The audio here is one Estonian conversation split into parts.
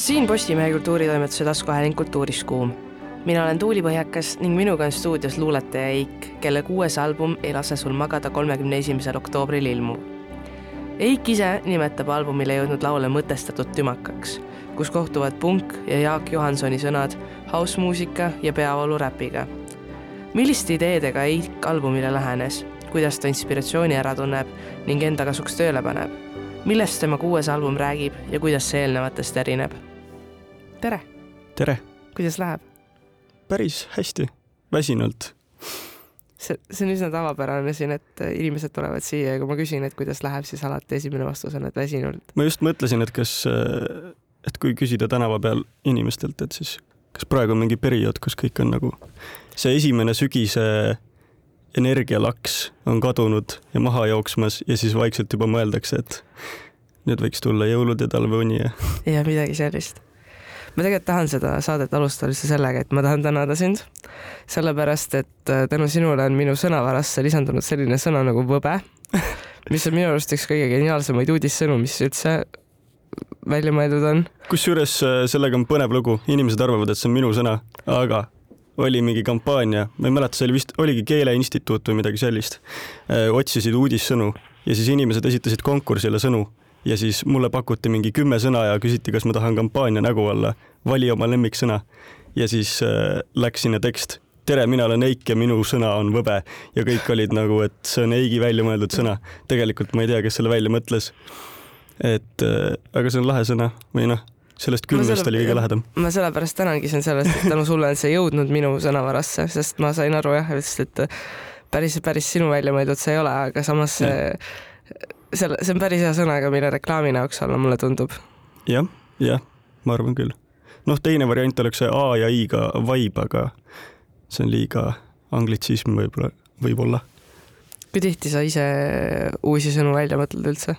siin Postimehe kultuuritoimetuse taskuhääling Kultuuris kuum. mina olen Tuuli Põhjakas ning minuga on stuudios luuletaja Eik, kelle kuues album Ei lase sul magada kolmekümne esimesel oktoobril ilmub. Eik ise nimetab albumile jõudnud laule mõtestatud tümakaks, kus kohtuvad punk ja Jaak Johansoni sõnad, house-muusika ja peavoolu räpiga. milliste ideedega Eik albumile lähenes, kuidas ta inspiratsiooni ära tunneb ning enda kasuks tööle paneb? millest tema kuues album räägib ja kuidas see eelnevatest erineb? Tere! tere! kuidas läheb? päris hästi, väsinult. see, see on üsna tavapärane siin, et inimesed tulevad siia ja kui ma küsin, et kuidas läheb, siis alati esimene vastus on, et väsinult. ma just mõtlesin, et kas, et kui küsida tänava peal inimestelt, et siis kas praegu on mingi periood, kus kõik on nagu see esimene sügise energialaks on kadunud ja maha jooksmas ja siis vaikselt juba mõeldakse, et nüüd võiks tulla jõulud ja talveuni ja. ja midagi sellist ma tegelikult tahan seda saadet alustada üldse sellega, et ma tahan tänada sind, sellepärast et äh, tänu sinule on minu sõnavarasse lisandunud selline sõna nagu võbe, mis on minu arust üks kõige geniaalsemaid uudissõnu, mis üldse välja mõeldud on. kusjuures äh, sellega on põnev lugu, inimesed arvavad, et see on minu sõna, aga oli mingi kampaania, ma ei mäleta, see oli vist, oligi Keeleinstituut või midagi sellist, äh, otsisid uudissõnu ja siis inimesed esitasid konkursile sõnu ja siis mulle pakuti mingi kümme sõna ja küsiti, kas ma tahan kampaania nägu olla, vali oma lemmiksõna. ja siis äh, läks sinna tekst, tere, mina olen Eik ja minu sõna on võbe ja kõik olid nagu, et see on Eigi välja mõeldud sõna. tegelikult ma ei tea, kes selle välja mõtles. et äh, aga see on lahe sõna või noh, sellest kümnest oli kõige lähedam. ma sellepärast tänangi sind sellest, et tänu sulle on see jõudnud minu sõnavarasse, sest ma sain aru jah, et päris, päris sinu välja mõeldud see ei ole, aga samas see selle, see on päris hea sõnaga, mille reklaamina jaoks olla, mulle tundub ja,. jah, jah, ma arvan küll. noh, teine variant oleks see A ja I-ga vibe, aga see on liiga anglitsism võib-olla, võib-olla. kui tihti sa ise uusi sõnu välja mõtled üldse?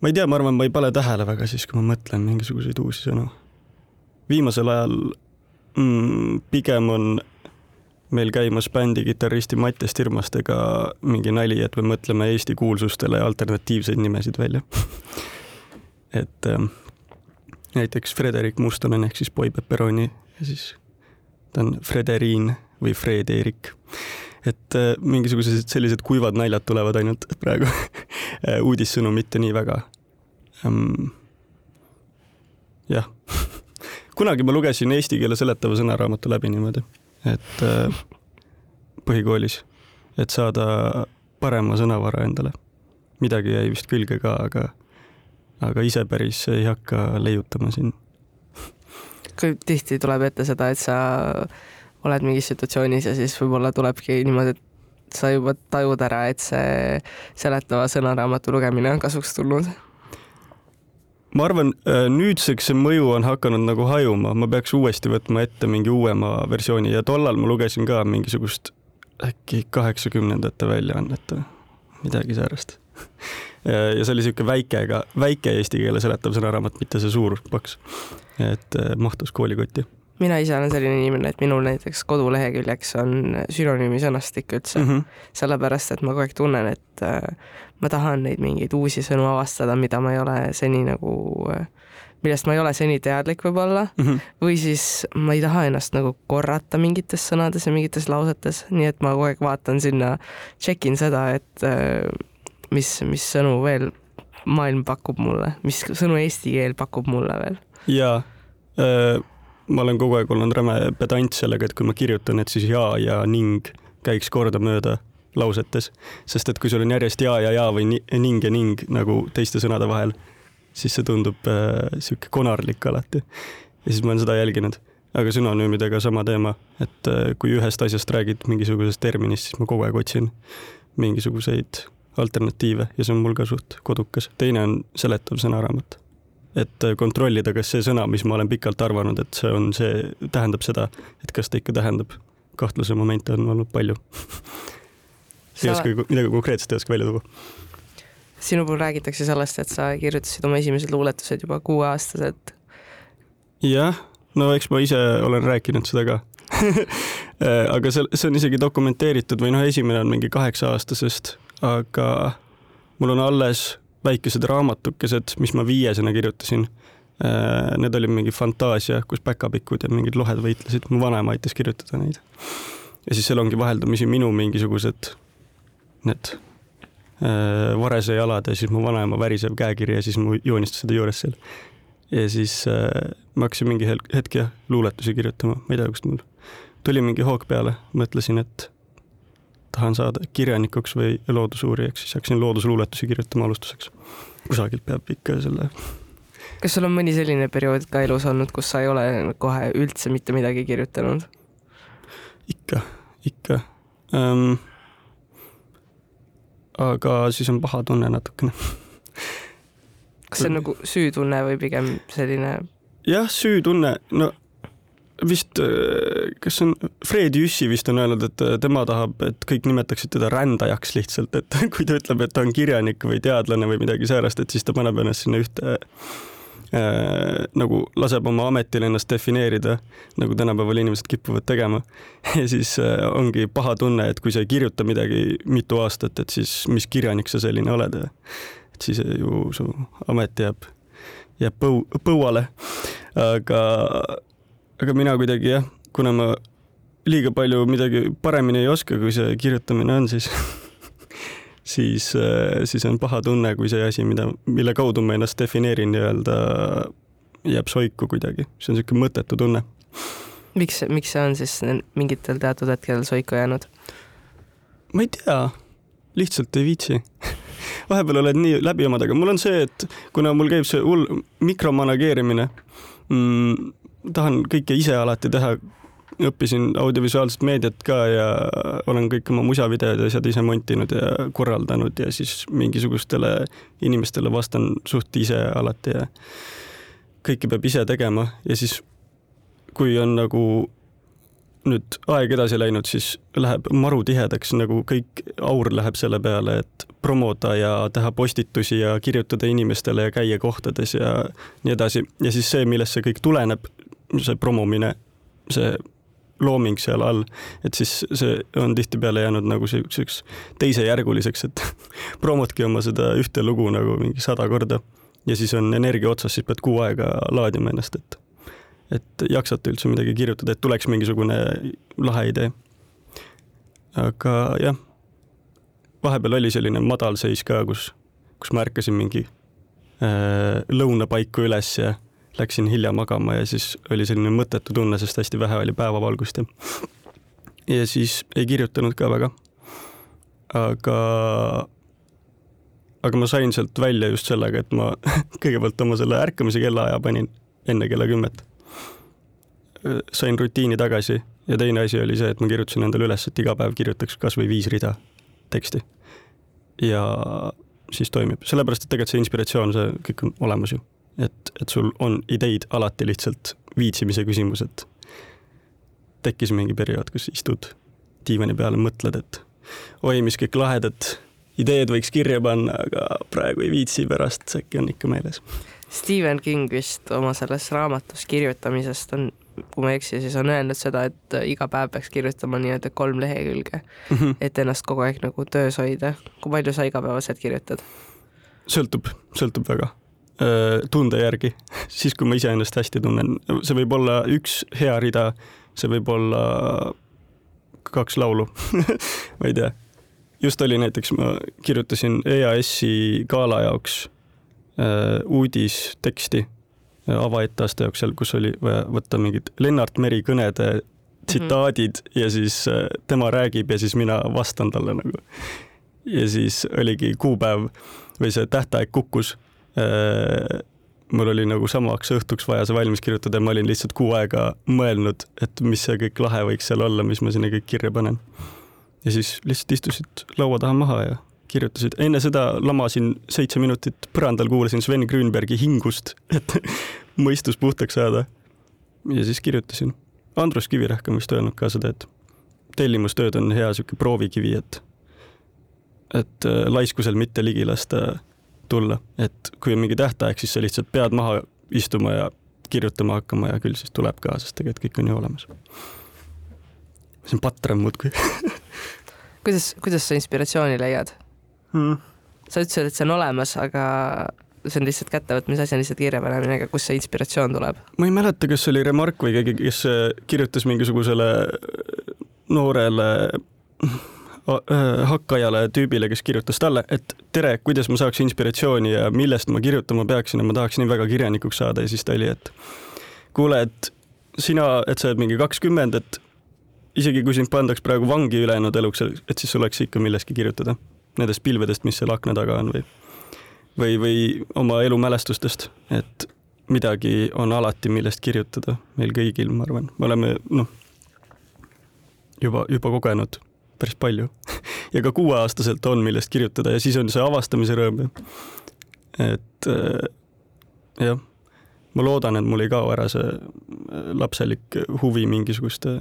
ma ei tea, ma arvan, ma ei pane tähele väga siis, kui ma mõtlen mingisuguseid uusi sõnu. viimasel ajal mm, pigem on meil käimas bändi kitarristi Mattias Tirmastega mingi nali, et me mõtleme Eesti kuulsustele alternatiivseid nimesid välja et äh, näiteks Frederik Mustonen ehk siis Boy Pepperoni ja siis ta on Frederiin või Fred-Erik. et äh, mingisugused sellised kuivad naljad tulevad ainult praegu äh, uudissõnu mitte nii väga ähm,. jah kunagi ma lugesin eesti keele seletava sõnaraamatu läbi niimoodi et äh, põhikoolis, et saada parema sõnavara endale. midagi jäi vist külge ka, aga, aga ise päris ei hakka leiutama siin. kui tihti tuleb ette seda, et sa oled mingis situatsioonis ja siis võib-olla tulebki niimoodi, et sa juba tajud ära, et see seletava sõnaraamatu lugemine on kasuks tulnud ma arvan, äh, nüüdseks see mõju on hakanud nagu hajuma, ma peaks uuesti võtma ette mingi uuema versiooni ja tollal ma lugesin ka mingisugust äkki kaheksakümnendate väljaannet, midagi säärast. Ja see oli niisugune väikega, väike eesti keele seletav sõnaraamat, mitte see suur paks. et äh, mahtus koolikotti mina ise olen selline inimene, et minul näiteks koduleheküljeks on sünonüümi sõnastik üldse mm, -hmm. sellepärast et ma kogu aeg tunnen, et äh, ma tahan neid mingeid uusi sõnu avastada, mida ma ei ole seni nagu äh, millest ma ei ole seni teadlik võib-olla mm -hmm. või siis ma ei taha ennast nagu korrata mingites sõnades ja mingites lausetes, nii et ma kogu aeg vaatan sinna, check in seda, et äh, mis, mis sõnu veel maailm pakub mulle, mis sõnu eesti keel pakub mulle veel. jaa ma olen kogu aeg olnud räme pedant sellega, et kui ma kirjutan, et siis ja ja ning käiks kordamööda lausetes, sest et kui sul on järjest ja ja ja või ning ja ning nagu teiste sõnade vahel, siis see tundub äh, sihuke konarlik alati. ja siis ma olen seda jälginud, aga sünonüümidega sama teema, et äh, kui ühest asjast räägid mingisugusest terminist, siis ma kogu aeg otsin mingisuguseid alternatiive ja see on mul ka suht kodukas. teine on seletav sõnaraamat et kontrollida, kas see sõna, mis ma olen pikalt arvanud, et see on see, tähendab seda, et kas ta ikka tähendab. kahtluse momente on olnud palju ei oska midagi konkreetset ei oska välja tuua. sinu puhul räägitakse sellest, et sa kirjutasid oma esimesed luuletused juba kuueaastaselt. jah, no eks ma ise olen rääkinud seda ka aga see, see on isegi dokumenteeritud või noh, esimene on mingi kaheksa-aastasest, aga mul on alles väikesed raamatukesed, mis ma viiesena kirjutasin Need olid mingi fantaasia, kus päkapikud ja mingid lohed võitlesid, mu vanaema aitas kirjutada neid. ja siis seal ongi vaheldumisi minu mingisugused need äh, varese jalad ja siis mu vanaema värisev käekiri ja siis mu joonistused juures seal. ja siis äh, ma hakkasin mingi hetk jah, luuletusi kirjutama, ma ei tea, kust mul tuli mingi hoog peale, mõtlesin, et tahan saada kirjanikuks või loodusuurijaks, siis hakkasin loodusluuletusi kirjutama alustuseks. kusagilt peab ikka selle. kas sul on mõni selline periood ka elus olnud, kus sa ei ole kohe üldse mitte midagi kirjutanud? ikka, ikka ähm,. aga siis on paha tunne natukene kas see on nagu süütunne või pigem selline? jah, süütunne, no vist, äh, kas on, Fred Jüssi vist on öelnud, et äh, tema tahab, et kõik nimetaksid teda rändajaks lihtsalt, et kui ta ütleb, et ta on kirjanik või teadlane või midagi säärast, et siis ta paneb ennast sinna ühte äh, nagu laseb oma ametil ennast defineerida, nagu tänapäeval inimesed kipuvad tegema. ja siis äh, ongi paha tunne, et kui sa ei kirjuta midagi mitu aastat, et siis mis kirjanik sa selline oled. et siis ju su amet jääb, jääb põu, põuale. aga aga mina kuidagi jah, kuna ma liiga palju midagi paremini ei oska, kui see kirjutamine on, siis siis, äh, siis on paha tunne, kui see asi, mida, mille kaudu ma ennast defineerin nii-öelda, jääb soiku kuidagi, see on niisugune mõttetu tunne. miks, miks see on siis mingitel teatud hetkedel soiku jäänud? ma ei tea, lihtsalt ei viitsi vahepeal oled nii läbi omadega, mul on see, et kuna mul käib see hull mikromanageerimine mm,, tahan kõike ise alati teha. õppisin audiovisuaalset meediat ka ja olen kõik oma musavideod ja asjad ise montinud ja korraldanud ja siis mingisugustele inimestele vastan suht ise alati ja kõike peab ise tegema ja siis kui on nagu nüüd aeg edasi läinud, siis läheb maru tihedaks, nagu kõik aur läheb selle peale, et promoda ja teha postitusi ja kirjutada inimestele ja käia kohtades ja nii edasi. ja siis see, millest see kõik tuleneb, see promomine, see looming seal all, et siis see on tihtipeale jäänud nagu siukseks teisejärguliseks, et promotki oma seda ühte lugu nagu mingi sada korda ja siis on energia otsas, siis pead kuu aega laadima ennast, et et jaksate üldse midagi kirjutada, et tuleks mingisugune lahe idee. aga jah, vahepeal oli selline madalseis ka, kus, kus ma ärkasin mingi äh, lõunapaiku üles ja läksin hilja magama ja siis oli selline mõttetu tunne, sest hästi vähe oli päevavalgust ja ja siis ei kirjutanud ka väga. aga, aga ma sain sealt välja just sellega, et ma kõigepealt oma selle ärkamise kellaaja panin enne kella kümmet. sain rutiini tagasi ja teine asi oli see, et ma kirjutasin endale üles, et iga päev kirjutaks kasvõi viis rida teksti. ja siis toimib, sellepärast et tegelikult see inspiratsioon, see kõik on olemas ju et, et sul on ideid alati lihtsalt viitsimise küsimus, et tekkis mingi periood, kus istud diivani peal, mõtled, et oi, mis kõik lahedad ideed võiks kirja panna, aga praegu ei viitsi, pärast äkki on ikka meeles. Stephen King vist oma selles raamatus kirjutamisest on, kui ma ei eksi, siis on öelnud seda, et iga päev peaks kirjutama nii-öelda kolm lehekülge mm, -hmm. et ennast kogu aeg nagu töös hoida. kui palju sa igapäevaselt kirjutad? sõltub, sõltub väga tunde järgi, siis kui ma iseennast hästi tunnen, see võib olla üks hea rida, see võib olla kaks laulu ma ei tea. just oli näiteks, ma kirjutasin EAS-i gala jaoks äh, uudisteksti avaetaaste jaoks seal, kus oli vaja võtta mingid Lennart Meri kõnede tsitaadid mm -hmm. ja siis äh, tema räägib ja siis mina vastan talle nagu. ja siis oligi kuupäev või see tähtaeg kukkus mul oli nagu samaks õhtuks vaja see valmis kirjutada ja ma olin lihtsalt kuu aega mõelnud, et mis see kõik lahe võiks seal olla, mis ma sinna kõik kirja panen. ja siis lihtsalt istusid laua taha maha ja kirjutasid. enne seda lamasin seitse minutit põrandal, kuulasin Sven Grünbergi hingust, et mõistus puhtaks saada. ja siis kirjutasin. Andrus Kivirähk on vist öelnud ka seda, et tellimustööd on hea sihuke proovikivi, et, et äh, laiskusel mitte ligi lasta tulla, et kui on mingi tähtaeg, siis sa lihtsalt pead maha istuma ja kirjutama hakkama ja küll siis tuleb ka, sest tegelikult kõik on ju olemas. see on patram muudkui kuidas, kuidas sa inspiratsiooni leiad hmm.? sa ütlesid, et see on olemas, aga see on lihtsalt kättevõtmise asi, on lihtsalt kirjapanemine, aga kust see inspiratsioon tuleb? ma ei mäleta, kas see oli Remark või keegi, kes kirjutas mingisugusele noorele hakkajale tüübile, kes kirjutas talle, et tere, kuidas ma saaks inspiratsiooni ja millest ma kirjutama peaksin ja ma tahaks nii väga kirjanikuks saada ja siis ta oli, et kuule, et sina, et sa oled mingi kakskümmend, et isegi kui sind pandaks praegu vangi ülejäänud eluks, et siis oleks ikka millestki kirjutada. Nendest pilvedest, mis seal akna taga on või, või, või oma elumälestustest, et midagi on alati, millest kirjutada meil kõigil, ma arvan, me oleme noh, juba, juba kogenud päris palju ja ka kuueaastaselt on, millest kirjutada ja siis on see avastamise rõõm. et äh, jah, ma loodan, et mul ei kao ära see äh, lapselik huvi mingisuguste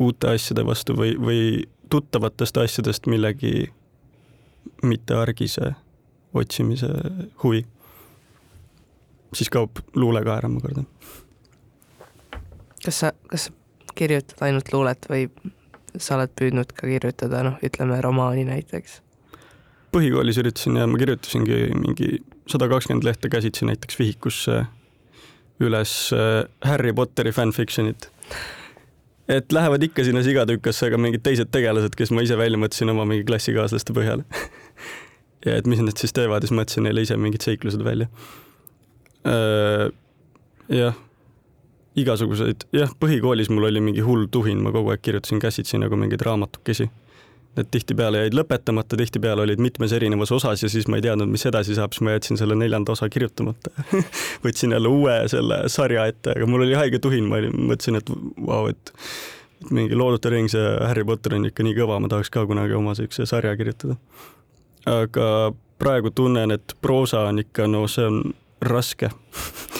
uute asjade vastu või, või tuttavatest asjadest millegi mitteargise otsimise huvi. siis kaob luule ka ära, ma kardan. kas sa, kas sa kirjutad ainult luulet või sa oled püüdnud ka kirjutada, noh, ütleme romaani näiteks? põhikoolis üritasin ja ma kirjutasingi mingi sada kakskümmend lehte käsitsi näiteks vihikusse üles äh, Harry Potteri fanfiction'it. et lähevad ikka sinna sigatükasse, aga mingid teised tegelased, kes ma ise välja mõtlesin oma mingi klassikaaslaste põhjal ja et mis nad siis teevad, siis mõtlesin neile ise mingid seiklused välja. Äh, jah igasuguseid, jah, põhikoolis mul oli mingi hull tuhin, ma kogu aeg kirjutasin käsitsi nagu mingeid raamatukesi. Need tihtipeale jäid lõpetamata, tihtipeale olid mitmes erinevas osas ja siis ma ei teadnud, mis edasi saab, siis ma jätsin selle neljanda osa kirjutamata võtsin jälle uue selle sarja ette, aga mul oli haige tuhin, ma olin, mõtlesin, et vau, et et mingi the Rings ja Harry Potter on ikka nii kõva, ma tahaks ka kunagi oma siukse sarja kirjutada. aga praegu tunnen, et proosa on ikka, no see on raske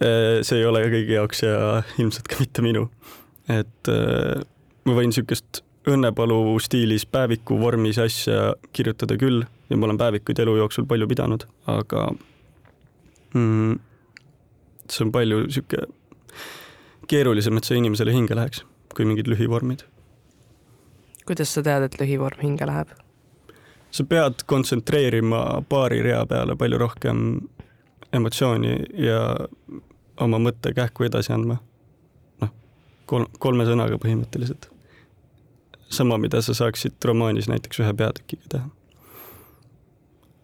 see ei ole kõigi jaoks ja ilmselt ka mitte minu. et äh, ma võin niisugust õnnepalu stiilis päeviku vormis asja kirjutada küll ja ma olen päevikuid elu jooksul palju pidanud, aga mm, see on palju niisugune keerulisem, et see inimesele hinge läheks, kui mingid lühivormid. kuidas sa tead, et lühivorm hinge läheb? sa pead kontsentreerima paari rea peale palju rohkem emotsiooni ja oma mõtte kähku edasi andma. noh, kolm, kolme sõnaga põhimõtteliselt. sama, mida sa saaksid romaanis näiteks ühe peatükiga teha.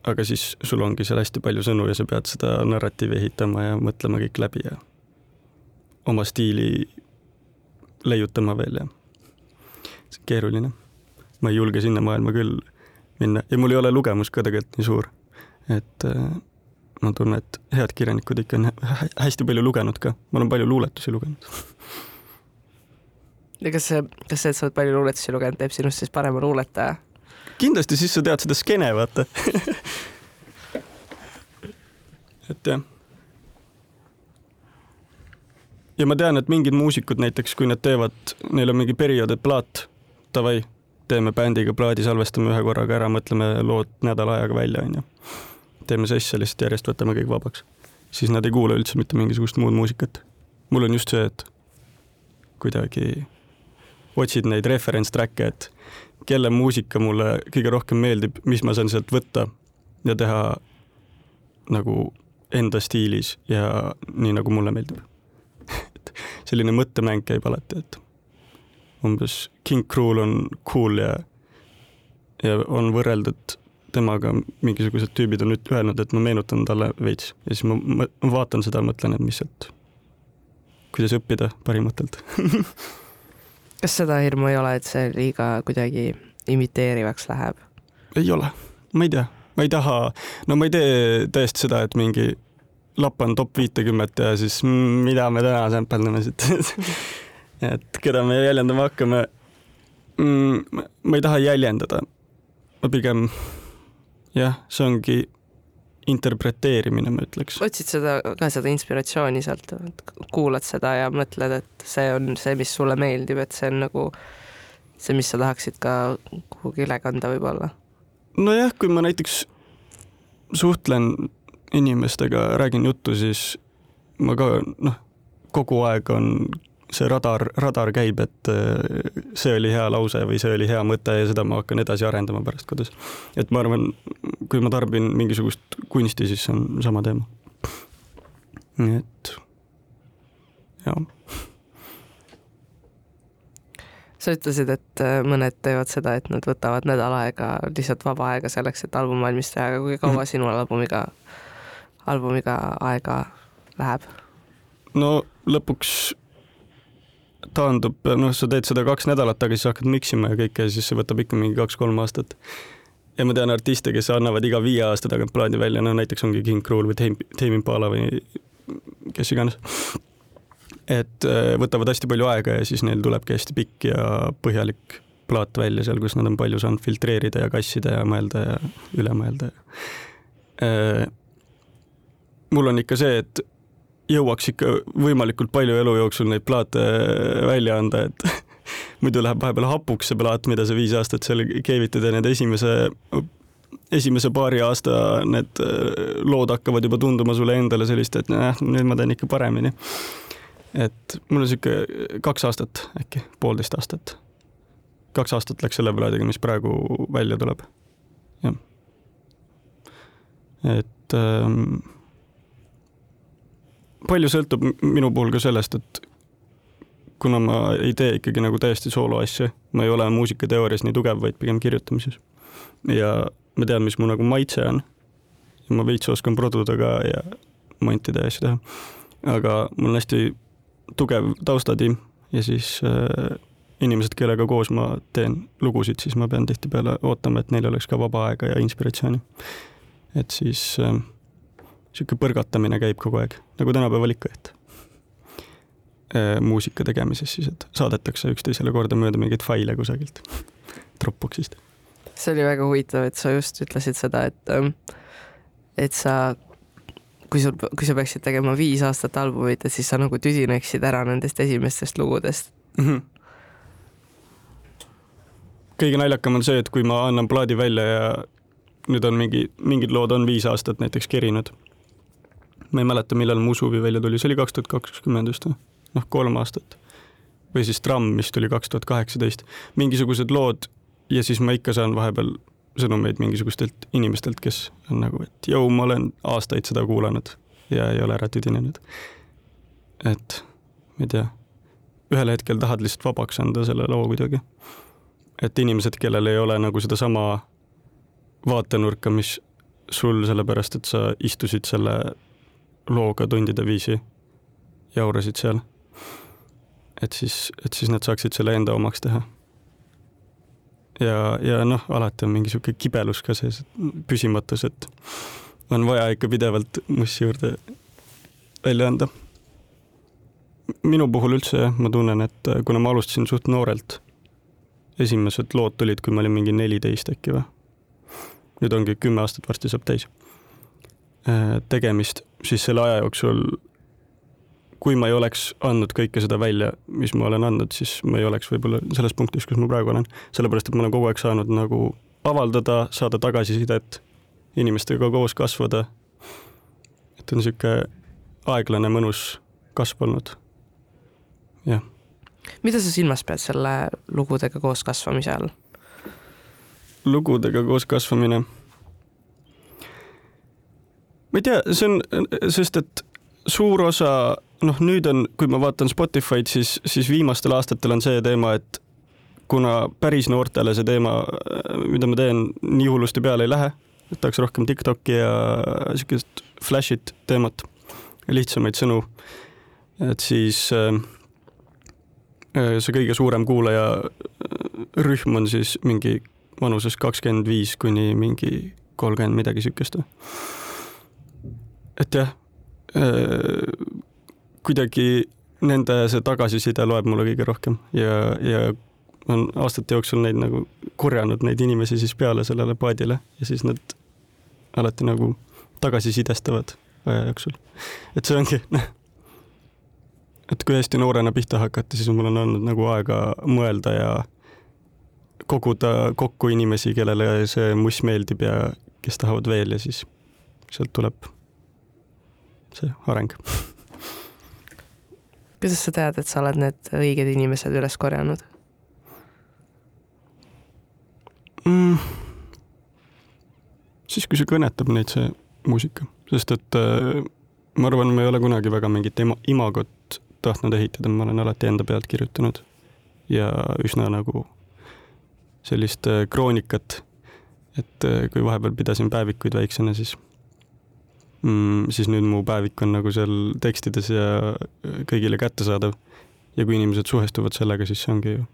aga siis sul ongi seal hästi palju sõnu ja sa pead seda narratiivi ehitama ja mõtlema kõik läbi ja oma stiili leiutama veel ja see on keeruline. ma ei julge sinna maailma küll minna ja mul ei ole lugemus ka tegelikult nii suur, et äh, ma tunnen, et head kirjanikud ikka on hästi palju lugenud ka, ma olen palju luuletusi lugenud. ja kas see, kas see, et sa oled palju luuletusi lugenud, teeb sinust siis parema luuletaja? kindlasti, siis sa tead seda skeene, vaata et jah. ja ma tean, et mingid muusikud näiteks, kui nad teevad, neil on mingi periood, et plaat, davai, teeme bändiga plaadi, salvestame ühe korraga ära, mõtleme lood nädala ajaga välja, onju teeme sesse lihtsalt järjest, võtame kõik vabaks. siis nad ei kuula üldse mitte mingisugust muud muusikat. mul on just see, et kuidagi otsid neid reference track'e, et kelle muusika mulle kõige rohkem meeldib, mis ma saan sealt võtta ja teha nagu enda stiilis ja nii, nagu mulle meeldib et selline mõttemäng käib alati, et umbes King Cruel on cool ja, ja on võrreldud temaga mingisugused tüübid on nüüd öelnud, et ma meenutan talle veits. Ja siis ma, ma vaatan seda, mõtlen, et mis sealt, kuidas õppida parimatelt. Kas seda hirmu ei ole, et see liiga kuidagi imiteerivaks läheb? ei ole, ma ei tea, ma ei taha, no ma ei tee täiesti seda, et mingi lappan top viitekümmet ja siis mida me täna sämpeldame siit? Et keda me jäljendama hakkame? Mm,. ma ei taha jäljendada, ma pigem jah, see ongi interpreteerimine, ma ütleks. otsid seda ka seda inspiratsiooni sealt, kuulad seda ja mõtled, et see on see, mis sulle meeldib, et see on nagu see, mis sa tahaksid ka kuhugi üle kanda võib-olla? nojah, kui ma näiteks suhtlen inimestega, räägin juttu, siis ma ka noh, kogu aeg on see radar, radar käib, et äh, see oli hea lause või see oli hea mõte ja seda ma hakkan edasi arendama pärast kodus. et ma arvan, kui ma tarbin mingisugust kunsti, siis see on sama teema. nii et jah sa ütlesid, et äh, mõned teevad seda, et nad võtavad nädal aega lihtsalt vaba aega selleks, et album valmis teha, aga kui kaua mm. sinul albumiga, albumiga aega läheb? no lõpuks taandub, noh, sa teed seda kaks nädalat, aga siis hakkad miksima ja kõike ja siis see võtab ikka mingi kaks-kolm aastat. ja ma tean artiste, kes annavad iga viie aasta tagant plaadi välja, no näiteks ongi King Krul või Tame Impala või kes iganes et äh, võtavad hästi palju aega ja siis neil tulebki hästi pikk ja põhjalik plaat välja seal, kus nad on palju saanud filtreerida ja kassida ja mõelda ja üle mõelda. Äh, mul on ikka see, et jõuaks ikka võimalikult palju elu jooksul neid plaate välja anda, et muidu läheb vahepeal hapuks see plaat, mida sa viis aastat seal keevitad ja need esimese, esimese paari aasta need äh, lood hakkavad juba tunduma sulle endale sellist, et noh, nüüd ma teen ikka paremini et mul on sihuke kaks aastat äkki, poolteist aastat. kaks aastat läks selle plaadiga, mis praegu välja tuleb. jah. et ähm, palju sõltub minu puhul ka sellest, et kuna ma ei tee ikkagi nagu täiesti sooloasju, ma ei ole muusikateoorias nii tugev, vaid pigem kirjutamises. ja ma tean, mis mu nagu maitse on. ma veits oskan produda ka ja montida ja asju teha. aga mul on hästi tugev taustatiim ja siis äh, inimesed, kellega koos ma teen lugusid, siis ma pean tihtipeale ootama, et neil oleks ka vaba aega ja inspiratsiooni. et siis äh, sihuke põrgatamine käib kogu aeg, nagu tänapäeval ikka, et äh, muusika tegemises siis, et saadetakse üksteisele kordamööda mingeid faile kusagilt Dropboxist. see oli väga huvitav, et sa just ütlesid seda, et, ähm, et sa kui sul, kui sa peaksid tegema viis aastat albumit, et siis sa nagu tüdineksid ära nendest esimestest lugudest mm. -hmm. kõige naljakam on see, et kui ma annan plaadi välja ja nüüd on mingi, mingid lood on viis aastat näiteks kerinud. Ma ei mäleta, millal mu Usuvi välja tuli, see oli kaks tuhat kakskümmend vist või? noh, kolm aastat. või siis Tramm, mis tuli kaks tuhat kaheksateist. mingisugused lood ja siis ma ikka saan vahepeal sõnumeid mingisugustelt inimestelt, kes on nagu, et jõu, ma olen aastaid seda kuulanud ja ei ole ära tüdinenud. et ma ei tea, ühel hetkel tahad lihtsalt vabaks anda selle loo kuidagi. et inimesed, kellel ei ole nagu sedasama vaatenurka, mis sul, sellepärast et sa istusid selle looga tundide viisi, jaurasid seal. et siis, et siis nad saaksid selle enda omaks teha ja, ja noh, alati on mingi sihuke kibelus ka sees, püsimatus, et on vaja ikka pidevalt mussi juurde välja anda. minu puhul üldse jah, ma tunnen, et kuna ma alustasin suht noorelt, esimesed lood tulid, kui ma olin mingi neliteist äkki või. nüüd ongi kümme aastat varsti saab täis äh, tegemist, siis selle aja jooksul kui ma ei oleks andnud kõike seda välja, mis ma olen andnud, siis ma ei oleks võib-olla selles punktis, kus ma praegu olen. sellepärast, et ma olen kogu aeg saanud nagu avaldada, saada tagasisidet, inimestega koos kasvada. et on niisugune aeglane, mõnus kasv olnud. jah. mida sa silmas pead selle lugudega koos kasvamise all? lugudega koos kasvamine ma ei tea, see on, sest et suur osa noh, nüüd on, kui ma vaatan Spotify'd, siis, siis viimastel aastatel on see teema, et kuna päris noortele see teema, mida ma teen, nii hullusti peale ei lähe, et tahaks rohkem Tiktoki ja siukest flash'it teemat, lihtsamaid sõnu, et siis äh, see kõige suurem kuulajarühm on siis mingi vanuses kakskümmend viis kuni mingi kolmkümmend midagi siukest. Et jah äh, kuidagi nende see tagasiside loeb mulle kõige rohkem ja, ja on aastate jooksul neid nagu korjanud neid inimesi siis peale sellele paadile ja siis nad alati nagu tagasisidestavad aja jooksul. et see ongi, noh, et kui hästi noorena pihta hakata, siis mul on olnud nagu aega mõelda ja koguda kokku inimesi, kellele see muss meeldib ja kes tahavad veel ja siis sealt tuleb see areng. Kuidas sa tead, et sa oled need õiged inimesed üles korjanud? Mm.? siis, kui see kõnetab neid, see muusika, sest et äh, ma arvan, ma ei ole kunagi väga mingit ima, imagot tahtnud ehitada, ma olen alati enda pealt kirjutanud. Ja üsna nagu sellist äh, kroonikat, et äh, kui vahepeal pidasin päevikuid väiksena, siis mm, siis nüüd mu päevik on nagu seal tekstides ja äh, kõigile kättesaadav. ja kui inimesed suhestuvad sellega, siis see ongi ju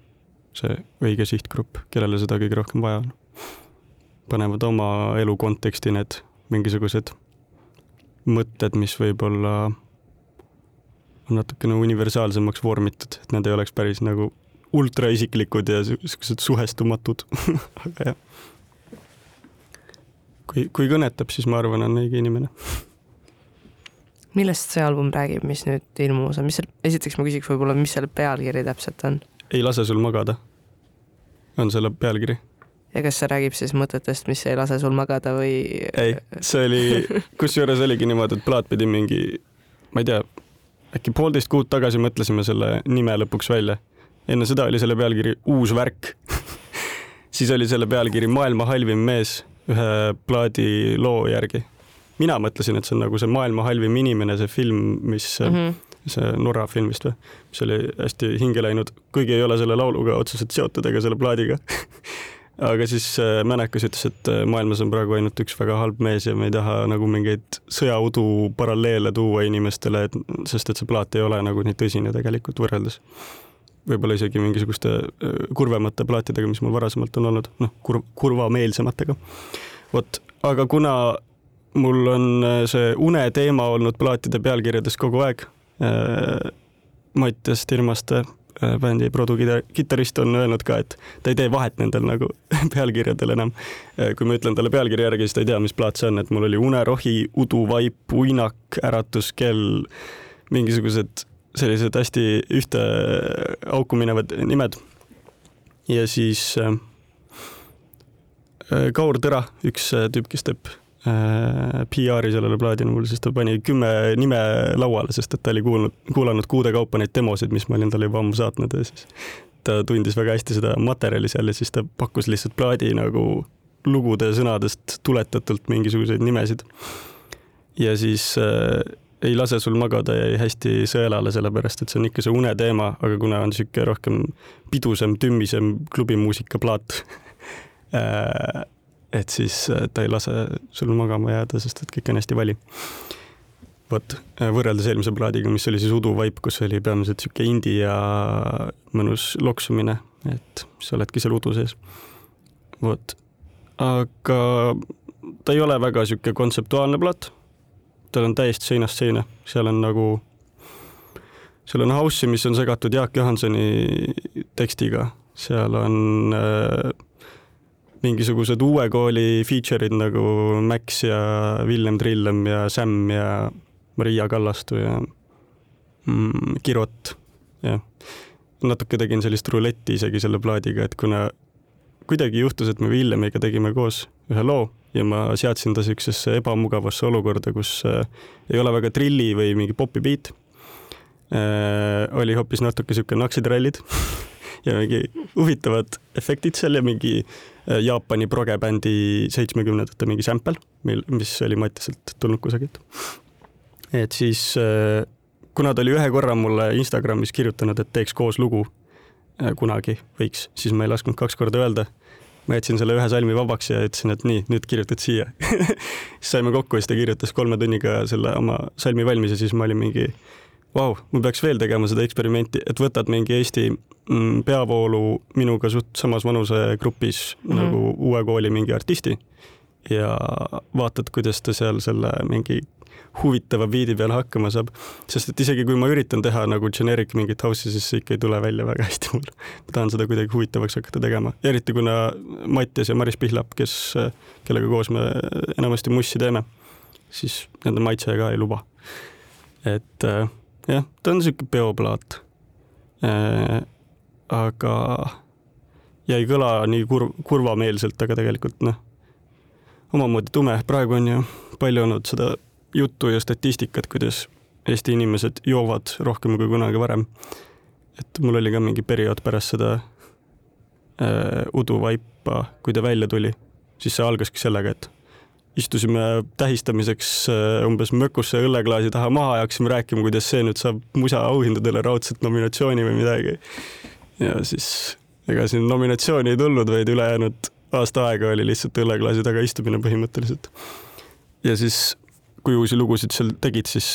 see õige sihtgrupp, kellele seda kõige rohkem vaja on. panevad oma elu konteksti need mingisugused mõtted, mis võib-olla on natukene universaalsemaks vormitud, et nad ei oleks päris nagu ultraisiklikud ja siuksed suhestumatud aga jah. Kui, kui kõnetab, siis ma arvan, on õige inimene. millest see album räägib, mis nüüd ilmus on, mis seal, esiteks ma küsiks võib-olla, mis selle pealkiri täpselt on? ei lase sul magada, on selle pealkiri ja kas see räägib siis mõtetest, mis ei lase sul magada või? ei, see oli, kusjuures oligi niimoodi, et plaat pidi mingi, ma ei tea, äkki poolteist kuud tagasi mõtlesime selle nime lõpuks välja. enne seda oli selle pealkiri Uus värk siis oli selle pealkiri Maailma halvim mees ühe plaadi loo järgi. mina mõtlesin, et see on nagu see maailma halvim inimene, see film, mis mm, -hmm. see Norra film vist või, mis oli hästi hinge läinud, kuigi ei ole selle lauluga otseselt seotud ega selle plaadiga aga siis äh, Mänekas ütles, et äh, maailmas on praegu ainult üks väga halb mees ja me ei taha nagu mingeid sõjaudu paralleele tuua inimestele, et sest et see plaat ei ole nagu nii tõsine tegelikult võrreldes võib-olla isegi mingisuguste kurvemate plaatidega, mis mul varasemalt on olnud, noh, kurv, kurvameelsematega. vot, aga kuna mul on see une teema olnud plaatide pealkirjades kogu aeg Stirmaste Äh, bändi produkitarrist on öelnud ka, et ta ei tee vahet nendel nagu pealkirjadel enam. Kui ma ütlen talle pealkirja järgi, siis ta ei tea, mis plaat see on, et mul oli unerohi, uduvaip, uinak, äratuskell, mingisugused sellised hästi ühte auku minevad nimed. ja siis äh, äh Kaur Tõra, üks tüüp, kes teeb Äh, PR-i sellele plaadile mul, siis ta pani kümme nime lauale, sest et ta oli kuulnud, kuulanud kuude kaupa neid demosid, mis ma olin talle juba ammu saatnud ja siis ta tundis väga hästi seda materjali seal ja siis ta pakkus lihtsalt plaadi nagu lugude sõnadest tuletatult mingisuguseid nimesid. ja siis äh, ei lase sul magada jäi hästi sõelale, sellepärast et see on ikka see une teema, aga kuna on niisugune rohkem pidusam, tümmisem klubimuusika plaat äh, et siis äh, ta ei lase sul magama jääda, sest et kõik on hästi vali. vot, äh, võrreldes eelmise plaadiga, mis oli siis Udu Vaip, kus oli peamiselt sihuke indie ja mõnus loksumine, et sa oledki seal udu sees. vot, aga ta ei ole väga sihuke kontseptuaalne plaat. Tal on täiesti seinast seina, seal on nagu, seal on house'i, mis on segatud Jaak Johansoni tekstiga, seal on äh, mingisugused uue kooli feature'id nagu Max ja Villem Trillem ja Sam ja Maria Kallastu ja mm, Kirot, jah. natuke tegin sellist ruletti isegi selle plaadiga, et kuna kuidagi juhtus, et me Villemiga tegime koos ühe loo ja ma seadsin ta siuksesse ebamugavasse olukorda, kus äh, ei ole väga trilli või mingi popi beat äh,. oli hoopis natuke siuke naksitrallid ja mingi huvitavad efektid seal ja mingi Äh, Jaapani progebändi seitsmekümnendate mingi sample, mil, mis oli Mattiselt tulnud kusagilt. et siis kuna ta oli ühe korra mulle Instagramis kirjutanud, et teeks koos lugu kunagi võiks, siis ma ei lasknud kaks korda öelda. Ma jätsin selle ühe salmi vabaks ja ütlesin, et nii, nüüd kirjutad siia siis saime kokku ja siis ta kirjutas kolme tunniga selle oma salmi valmis ja siis ma olin mingi vau, ma peaks veel tegema seda eksperimenti, et võtad mingi Eesti mm, peavoolu minuga suht samas vanusegrupis mm -hmm. nagu uue kooli mingi artisti ja vaatad, kuidas ta seal selle mingi huvitava biidi peal hakkama saab, sest et isegi kui ma üritan teha nagu generic mingit house'i, siis see ikka ei tule välja väga hästi mul. ma tahan seda kuidagi huvitavaks hakata tegema, eriti kuna Mattias ja Maris Pihlap, kes, kellega koos me enamasti mussi teeme, siis nende maitse ka ei luba. et äh, jah, ta on sihuke peoplaat äh,. aga ja ei kõla nii kurv, kurvameelselt, aga tegelikult noh, omamoodi tume, praegu on ju palju olnud seda juttu ja statistikat, kuidas Eesti inimesed joovad rohkem kui kunagi varem. et mul oli ka mingi periood pärast seda äh, uduvaipa, kui ta välja tuli, siis see algaski sellega, et istusime tähistamiseks äh, umbes mökusse õlleklaasi taha maha ja hakkasime rääkima, kuidas see nüüd saab musa auhindadele raudselt nominatsiooni või midagi. ja siis ega siin nominatsiooni ei tulnud, vaid ülejäänud aasta aega oli lihtsalt õlleklaasi taga istumine põhimõtteliselt. ja siis, kui uusi lugusid seal tegid, siis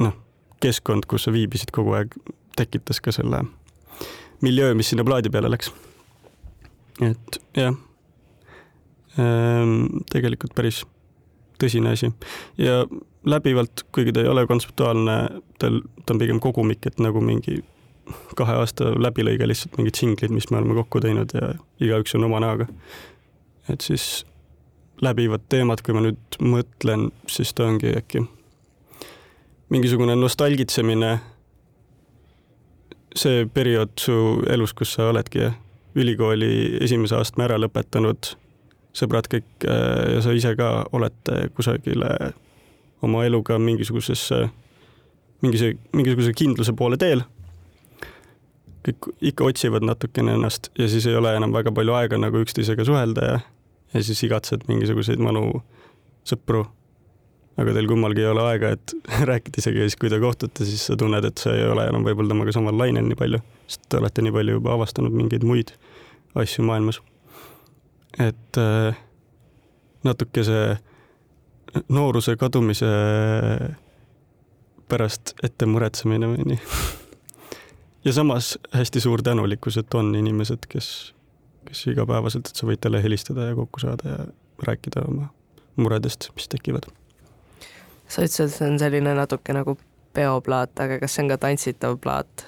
noh, keskkond, kus sa viibisid kogu aeg, tekitas ka selle miljöö, mis sinna plaadi peale läks. et jah Ehm, tegelikult päris tõsine asi ja läbivalt, kuigi ta ei ole kontseptuaalne, tal, ta on pigem kogumik, et nagu mingi kahe aasta läbilõige lihtsalt mingid singlid, mis me oleme kokku teinud ja igaüks on oma näoga. et siis läbivad teemad, kui ma nüüd mõtlen, siis ta ongi äkki mingisugune nostalgitsemine. see periood su elus, kus sa oledki ülikooli esimese astme ära lõpetanud sõbrad kõik äh, ja sa ise ka olete kusagile oma eluga mingisugusesse, mingise, mingisuguse kindluse poole teel. kõik ikka otsivad natukene ennast ja siis ei ole enam väga palju aega nagu üksteisega suhelda ja, ja siis igatsed mingisuguseid vanu sõpru. aga teil kummalgi ei ole aega, et rääkida isegi ja siis, kui te kohtute, siis sa tunned, et sa ei ole enam võib-olla temaga samal lainel nii palju, sest te olete nii palju juba avastanud mingeid muid asju maailmas et äh, natuke see nooruse kadumise pärast ette muretsemine või nii. ja samas hästi suur tänulikkus, et on inimesed, kes, kes igapäevaselt, et sa võid talle helistada ja kokku saada ja rääkida oma muredest, mis tekivad. sa ütlesid, et see on selline natuke nagu peoplaat, aga kas see on ka tantsitav plaat?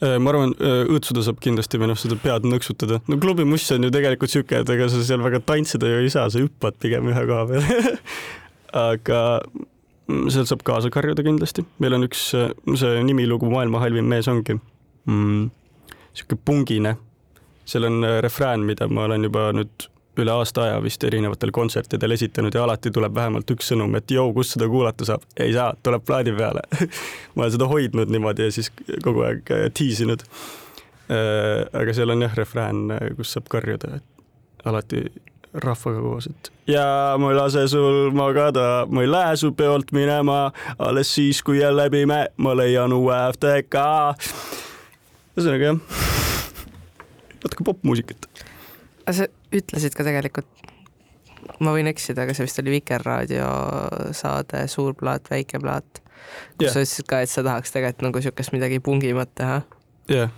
Äh, ma arvan, äh, õõtsuda saab kindlasti või noh, seda pead nõksutada. no klubimuss on ju tegelikult sihuke, et ega sa seal väga tantsida ju ei saa, sa hüppad pigem ühe koha peal aga mm, seal saab kaasa karjuda kindlasti. meil on üks, äh, see nimilugu Maailma halvim mees ongi mm, sihuke pungine. Seal on refrään, mida ma olen juba nüüd üle aasta aja vist erinevatel kontsertidel esitanud ja alati tuleb vähemalt üks sõnum, et jõu, kus seda kuulata saab. ei saa, tuleb plaadi peale ma olen seda hoidnud niimoodi ja siis kogu aeg äh, tiisinud. Äh, aga seal on jah refrään, äh, kus saab karjuda, et alati rahvaga koos, et ja ma ei lase sul magada, ma ei lähe su peolt minema, alles siis, kui jälle pime, ma leian uue FTK. ühesõnaga jah, natuke popmuusikat aga sa ütlesid ka tegelikult, ma võin eksida, aga see vist oli Vikerraadio saade Suur plaat, väike plaat, kus yeah. sa ütlesid ka, et sa tahaks tegelikult nagu niisugust midagi pungimat teha. jah yeah..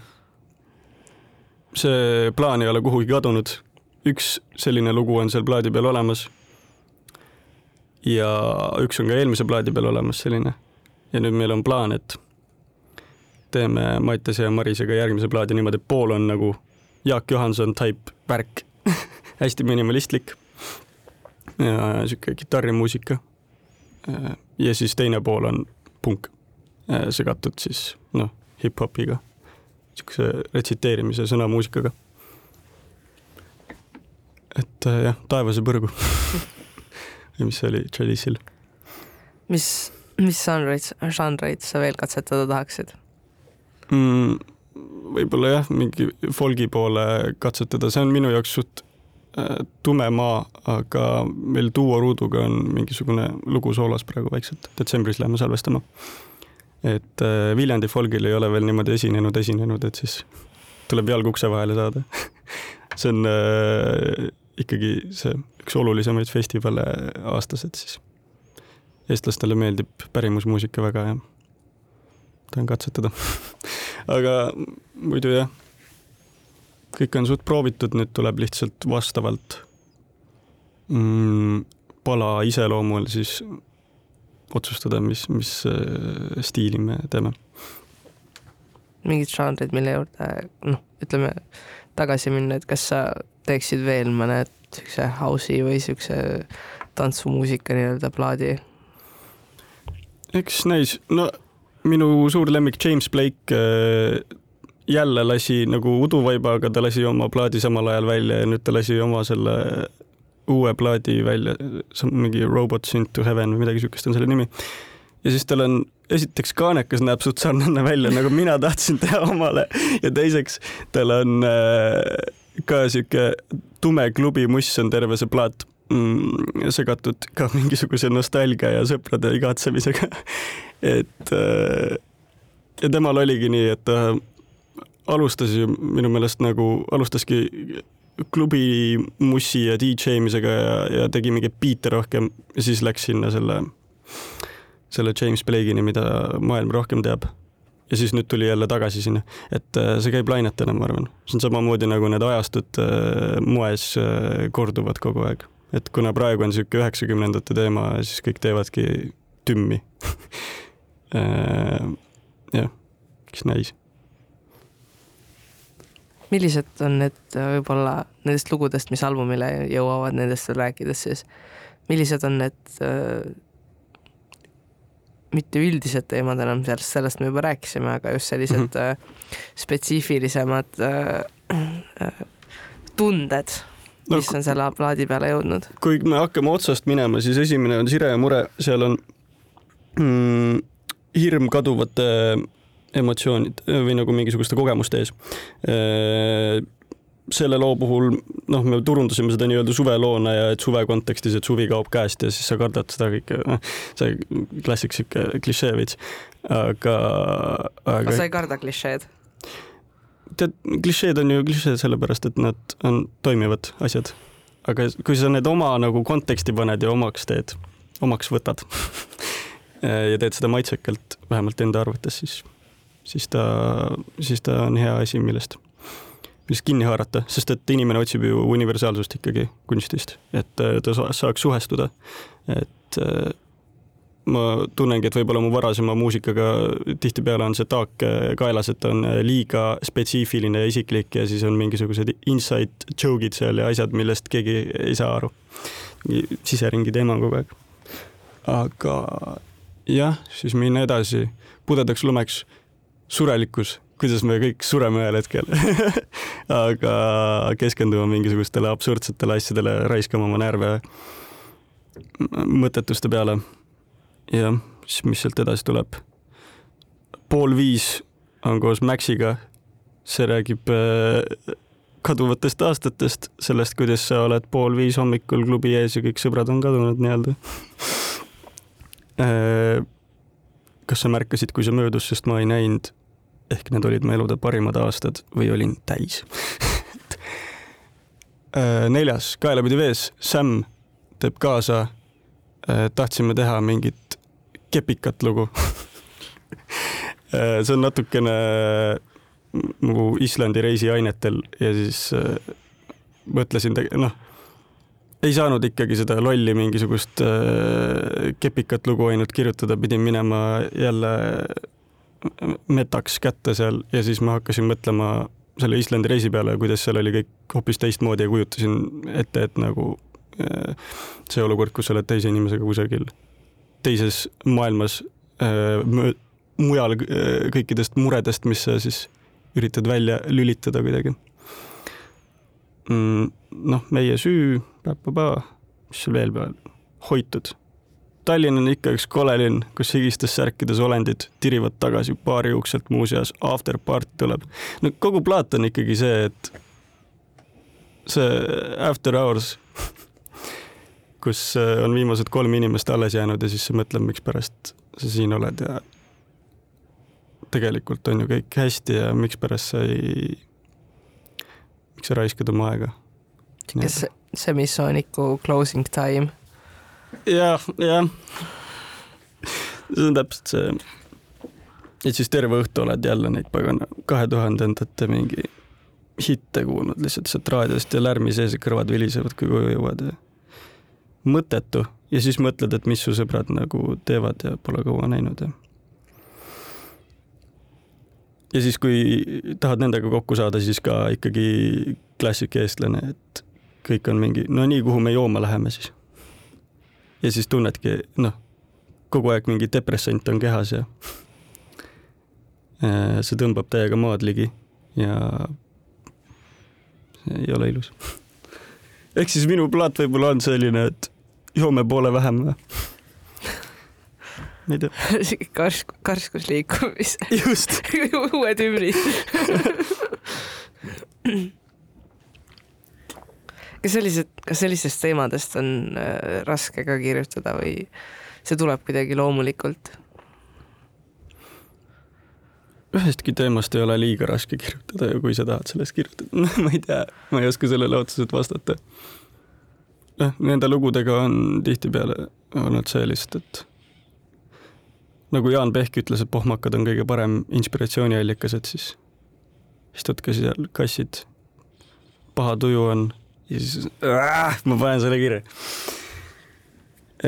see plaan ei ole kuhugi kadunud. üks selline lugu on seal plaadi peal olemas. ja üks on ka eelmise plaadi peal olemas selline. ja nüüd meil on plaan, et teeme Mattiase ja Marisega järgmise plaadi niimoodi, et pool on nagu Jaak Johanson type värk hästi minimalistlik ja sihuke kitarrimuusika. ja siis teine pool on punk, segatud siis noh, hip-hopiga, sihukese retsiteerimise sõnamuusikaga. et jah, taevase põrgu mis see oli, Chalice'il. mis, mis žanreid, žanreid sa veel katsetada tahaksid mm,? Võib-olla jah, mingi folgi poole katsetada, see on minu jaoks suht äh, tume maa, aga meil Duo Ruuduga on mingisugune lugu soolas praegu vaikselt, detsembris läheme salvestama. et äh, Viljandi folgil ei ole veel niimoodi esinenud, esinenud, et siis tuleb jalg ukse vahele saada. See on äh, ikkagi see üks olulisemaid festivale aastas, et siis. Eestlastele meeldib pärimusmuusika väga ja tahan katsetada aga muidu jah, kõik on suht proovitud, nüüd tuleb lihtsalt vastavalt mm, pala iseloomul siis otsustada, mis, mis äh, stiili me teeme. mingid žanrid, mille juurde noh, ütleme tagasi minna, et kas sa teeksid veel mõne siukse house'i või siukse tantsumuusika nii-öelda plaadi? eks näis, no minu suur lemmik James Blake äh, jälle lasi nagu uduvaibaga, ta lasi oma plaadi samal ajal välja ja nüüd ta lasi oma selle uue plaadi välja, mingi Robots into Heaven või midagi siukest on selle nimi. ja siis tal on, esiteks kaanekas näeb suht sarnane välja, nagu mina tahtsin teha omale ja teiseks tal on äh, ka sihuke tume klubimuss on terve see plaat mm, segatud ka mingisuguse nostalgia ja sõprade igatsemisega et äh, ja temal oligi nii, et ta alustas ju minu meelest nagu, alustaski klubi mussi ja DJ imisega ja, ja tegi mingeid biite rohkem ja siis läks sinna selle selle James Blake'ini, mida maailm rohkem teab. ja siis nüüd tuli jälle tagasi sinna, et äh, see käib lainetena, ma arvan, see on samamoodi nagu need ajastud äh, moes korduvad kogu aeg, et kuna praegu on niisugune üheksakümnendate teema, siis kõik teevadki tümmi jah, kes näis millised on need võib-olla nendest lugudest, mis albumile jõuavad, nendest rääkides siis, millised on need mitte üldised teemad enam, sellest, sellest me juba rääkisime, aga just sellised mm -hmm. spetsiifilisemad äh, tunded, mis no, on selle plaadi peale jõudnud. kui me hakkame otsast minema, siis esimene on Sire ja mure, seal on mm, hirm kaduvate emotsioonid või nagu mingisuguste kogemuste ees selle loo puhul noh, me turundasime seda nii-öelda suveloona ja et suve kontekstis, et suvi kaob käest ja siis sa kardad seda kõike, noh, see klassik sihuke klišee veits, aga, aga. kas sa ei karda klišeed? tead, klišeed on ju klišeed sellepärast, et nad on toimivad asjad. aga kui sa need oma nagu konteksti paned ja omaks teed, omaks võtad ja teed seda maitsekalt, vähemalt enda arvates, siis, siis ta, siis ta on hea asi, millest millest kinni haarata, sest et inimene otsib ju universaalsust ikkagi kunstist, et äh, ta saaks suhestuda. et äh, ma tunnengi, et võib-olla mu varasema muusikaga tihtipeale on see taak äh, kaelas, et on liiga spetsiifiline ja isiklik ja siis on mingisugused inside joke'id seal ja asjad, millest keegi ei saa aru. siseringi teema kogu aeg. aga jah, siis minna edasi, pudedaks lumeks, surelikkus kuidas me kõik sureme ühel hetkel aga keskenduma mingisugustele absurdsetele asjadele, raiskama oma närve mõttetuste peale. jah, siis mis sealt edasi tuleb? pool viis on koos Maxiga, see räägib äh, kaduvatest aastatest, sellest, kuidas sa oled pool viis hommikul klubi ees ja kõik sõbrad on kadunud nii-öelda kas sa märkasid, kui see möödus, sest ma ei näinud ehk need olid mu elude parimad aastad või olin täis äh, neljas, Kaelapidi vees, Sam teeb kaasa. Äh, tahtsime teha mingit kepikat lugu äh, see on natukene mu Islandi reisi ainetel ja siis mõtlesin, noh, ei saanud ikkagi seda lolli mingisugust kepikat lugu ainult kirjutada, pidin minema jälle metaks kätte seal ja siis ma hakkasin mõtlema selle Islandi reisi peale, kuidas seal oli kõik hoopis teistmoodi ja kujutasin ette, et nagu äh, see olukord, kus sa oled teise inimesega kusagil teises maailmas, äh, mujal äh, kõikidest muredest, mis sa siis üritad välja lülitada kuidagi. Mm, noh, meie süü, mis seal veel peal, hoitud Tallinn on ikka üks kole linn, kus higistes särkides olendid tirivad tagasi baari ukselt muuseas, after party tuleb. no kogu plaat on ikkagi see, et see after hours, kus äh, on viimased kolm inimest alles jäänud ja siis sa mõtled, mikspärast sa siin oled ja tegelikult on ju kõik hästi ja mikspärast sa ei, miks sa raiskad oma aega? Kas Semisonicu Closing Time jah, jah. see on täpselt see. et siis terve õhtu oled jälle neid pagana kahe tuhandendate mingi hitte kuulnud lihtsalt sealt raadiost ja lärmi sees ja kõrvad vilisevad, kui koju jõuad ja mõttetu ja siis mõtled, et mis su sõbrad nagu teevad ja pole kaua näinud ja. ja siis, kui tahad nendega kokku saada, siis ka ikkagi klassik eestlane, et kõik on mingi, no nii, kuhu me jooma läheme siis ja siis tunnedki, noh, kogu aeg mingi depressant on kehas ja see tõmbab täiega maad ligi ja see ei ole ilus. ehk siis minu plaat võib-olla on selline, et joome poole vähem või? ma ei tea. sihuke karsk, karskusliikumis, just. uued hümnid. kas sellised, kas sellistest teemadest on äh, raske ka kirjutada või see tuleb kuidagi loomulikult? ühestki teemast ei ole liiga raske kirjutada ja kui sa tahad sellest kirjutada, ma ei tea, ma ei oska sellele otseselt vastata. noh, nende lugudega on tihtipeale olnud see lihtsalt, et nagu Jaan Pehk ütles, et pohmakad on kõige parem inspiratsiooniallikas, et siis istudki seal kassid, paha tuju on ja siis äh, ma panen selle kirja.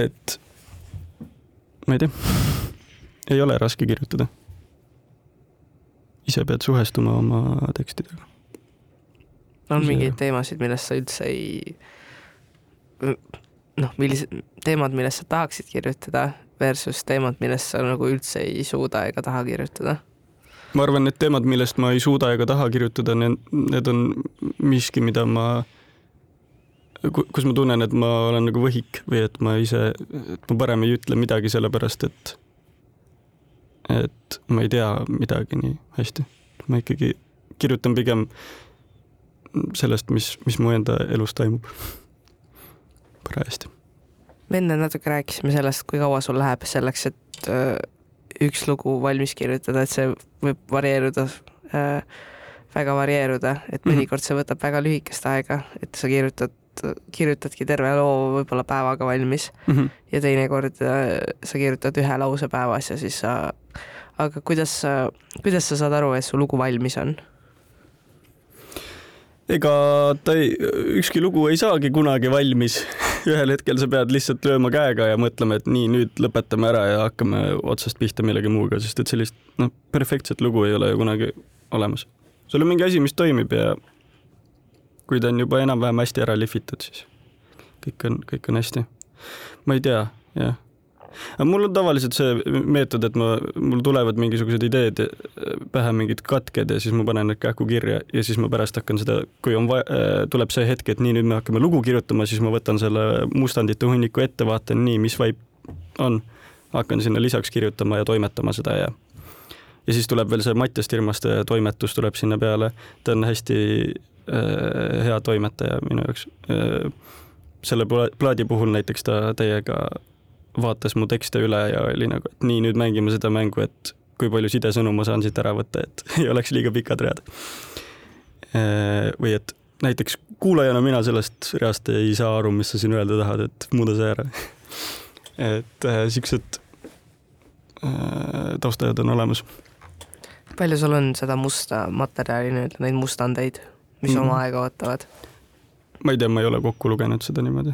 et ma ei tea, ei ole raske kirjutada ise pead suhestuma oma tekstidega. on See- mingeid teemasid, millest sa üldse ei, noh, millised teemad, millest sa tahaksid kirjutada versus teemad, millest sa nagu üldse ei suuda ega taha kirjutada? ma arvan, need teemad, millest ma ei suuda ega taha kirjutada, need, need on miski, mida ma, kus ma tunnen, et ma olen nagu võhik või et ma ise, et ma parem ei ütle midagi, sellepärast et et ma ei tea midagi nii hästi. ma ikkagi kirjutan pigem sellest, mis, mis mu enda elus toimub parajasti. me enne natuke rääkisime sellest, kui kaua sul läheb selleks, et öö, üks lugu valmis kirjutada, et see võib varieeruda äh,, väga varieeruda, et Mhm. mõnikord see võtab väga lühikest aega, et sa kirjutad, kirjutadki terve loo võib-olla päevaga valmis ja teinekord äh, sa kirjutad ühe lause päevas ja siis sa, aga kuidas sa, kuidas sa saad aru, et su lugu valmis on? ega ta ei, ükski lugu ei saagi kunagi valmis. ühel hetkel sa pead lihtsalt lööma käega ja mõtlema, et nii, nüüd lõpetame ära ja hakkame otsast pihta millegi muuga, sest et sellist noh, perfektset lugu ei ole ju kunagi olemas. sul on mingi asi, mis toimib ja kui ta on juba enam-vähem hästi ära lihvitud, siis kõik on, kõik on hästi. ma ei tea, jah aga mul on tavaliselt see meetod, et ma, mul tulevad mingisugused ideed pähe, mingid katked ja siis ma panen need kähku kirja ja siis ma pärast hakkan seda, kui on vaja, tuleb see hetk, et nii, nüüd me hakkame lugu kirjutama, siis ma võtan selle mustandite hunniku ette, vaatan nii, mis vibe on, hakkan sinna lisaks kirjutama ja toimetama seda ja ja siis tuleb veel see Mattias Tirmaste toimetus tuleb sinna peale, ta on hästi äh, hea toimetaja minu jaoks äh,. selle pla- plaadi puhul näiteks ta täiega vaatas mu tekste üle ja oli nagu, et nii, nüüd mängime seda mängu, et kui palju sidesõnu ma saan siit ära võtta, et ei oleks liiga pikad read. või et näiteks kuulajana mina sellest reast ei saa aru, mis sa siin öelda tahad, et muuda see ära. et äh, siuksed äh, taustajad on olemas. palju sul on seda musta materjali nüüd, neid mustandeid, mis mm Mhm. -hmm. oma aega ootavad? ma ei tea, ma ei ole kokku lugenud seda niimoodi.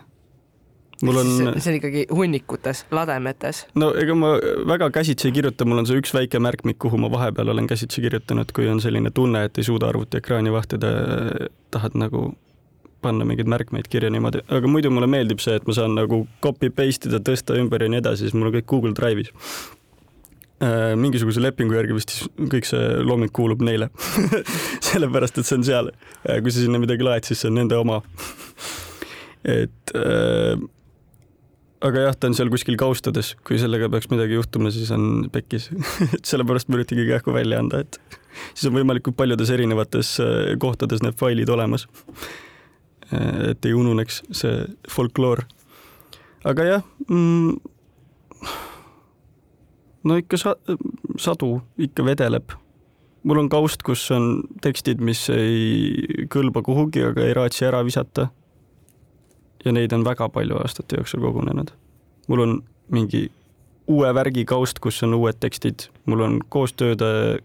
mul on, see on ikkagi hunnikutes, lademetes. no ega ma väga käsitsi ei kirjuta, mul on see üks väike märkmik, kuhu ma vahepeal olen käsitsi kirjutanud, kui on selline tunne, et ei suuda arvutiekraani vahtida, tahad nagu panna mingeid märkmeid kirja niimoodi, aga muidu mulle meeldib see, et ma saan nagu copy paste ida, tõsta ümber ja nii edasi, siis mul on kõik Google Drive'is. Mingisuguse lepingu järgi vist kõik see looming kuulub neile. sellepärast, et see on seal. kui sa sinna midagi laed, siis see on nende oma. et äh, aga jah, ta on seal kuskil kaustades, kui sellega peaks midagi juhtuma, siis on pekkis. et sellepärast ma üritangi kähku välja anda, et siis on võimalikult paljudes erinevates äh, kohtades need failid olemas. et ei ununeks see folkloor. aga jah mm,, no ikka sa, sadu ikka vedeleb. mul on kaust, kus on tekstid, mis ei kõlba kuhugi, aga ei raatsi ära visata ja neid on väga palju aastate jooksul kogunenud. mul on mingi uue värgi kaust, kus on uued tekstid, mul on koostööde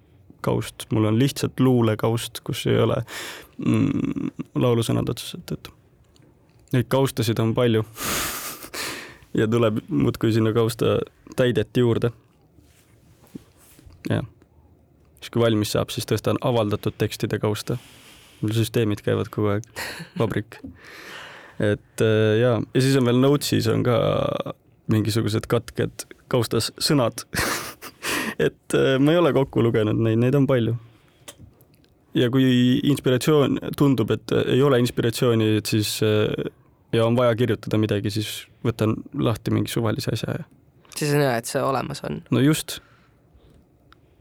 kaust, mul on lihtsalt luulekaust, kus ei ole mm, laulusõnad otseselt, et neid kaustasid on palju. ja tuleb muudkui sinna kausta täidet juurde. jah, siis kui valmis saab, siis tõstan avaldatud tekstide kausta. mul süsteemid käivad kogu aeg, vabrik et äh, ja, ja siis on veel Notes'is on ka mingisugused katked kaustas sõnad et äh, ma ei ole kokku lugenud neid, neid on palju. ja kui inspiratsioon tundub, et ei ole inspiratsiooni, et siis äh, ja on vaja kirjutada midagi, siis võtan lahti mingi suvalise asja ja siis on hea, et see olemas on. no just.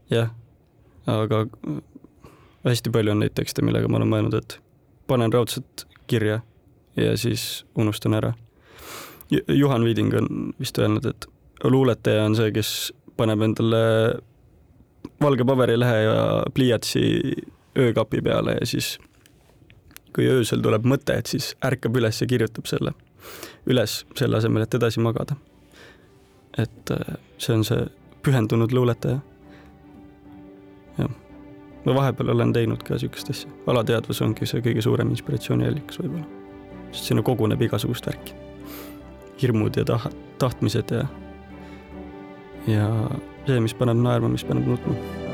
Jah, aga hästi palju on neid tekste, millega ma olen mõelnud, et panen raudselt kirja ja siis unustan ära. Juhan Viiding on vist öelnud, et luuletaja on see, kes paneb endale valge paberilehe ja pliiatsi öökapi peale ja siis kui öösel tuleb mõte, et siis ärkab üles ja kirjutab selle üles, selle asemel, et edasi magada. et äh, see on see pühendunud luuletaja. Ma vahepeal olen teinud ka niisugust asja, alateadvus ongi see kõige suurem inspiratsiooniallikas võib-olla, sest sinna koguneb igasugust värki. hirmud ja taht-, tahtmised ja, ja see, mis paneb naerma, mis paneb nutma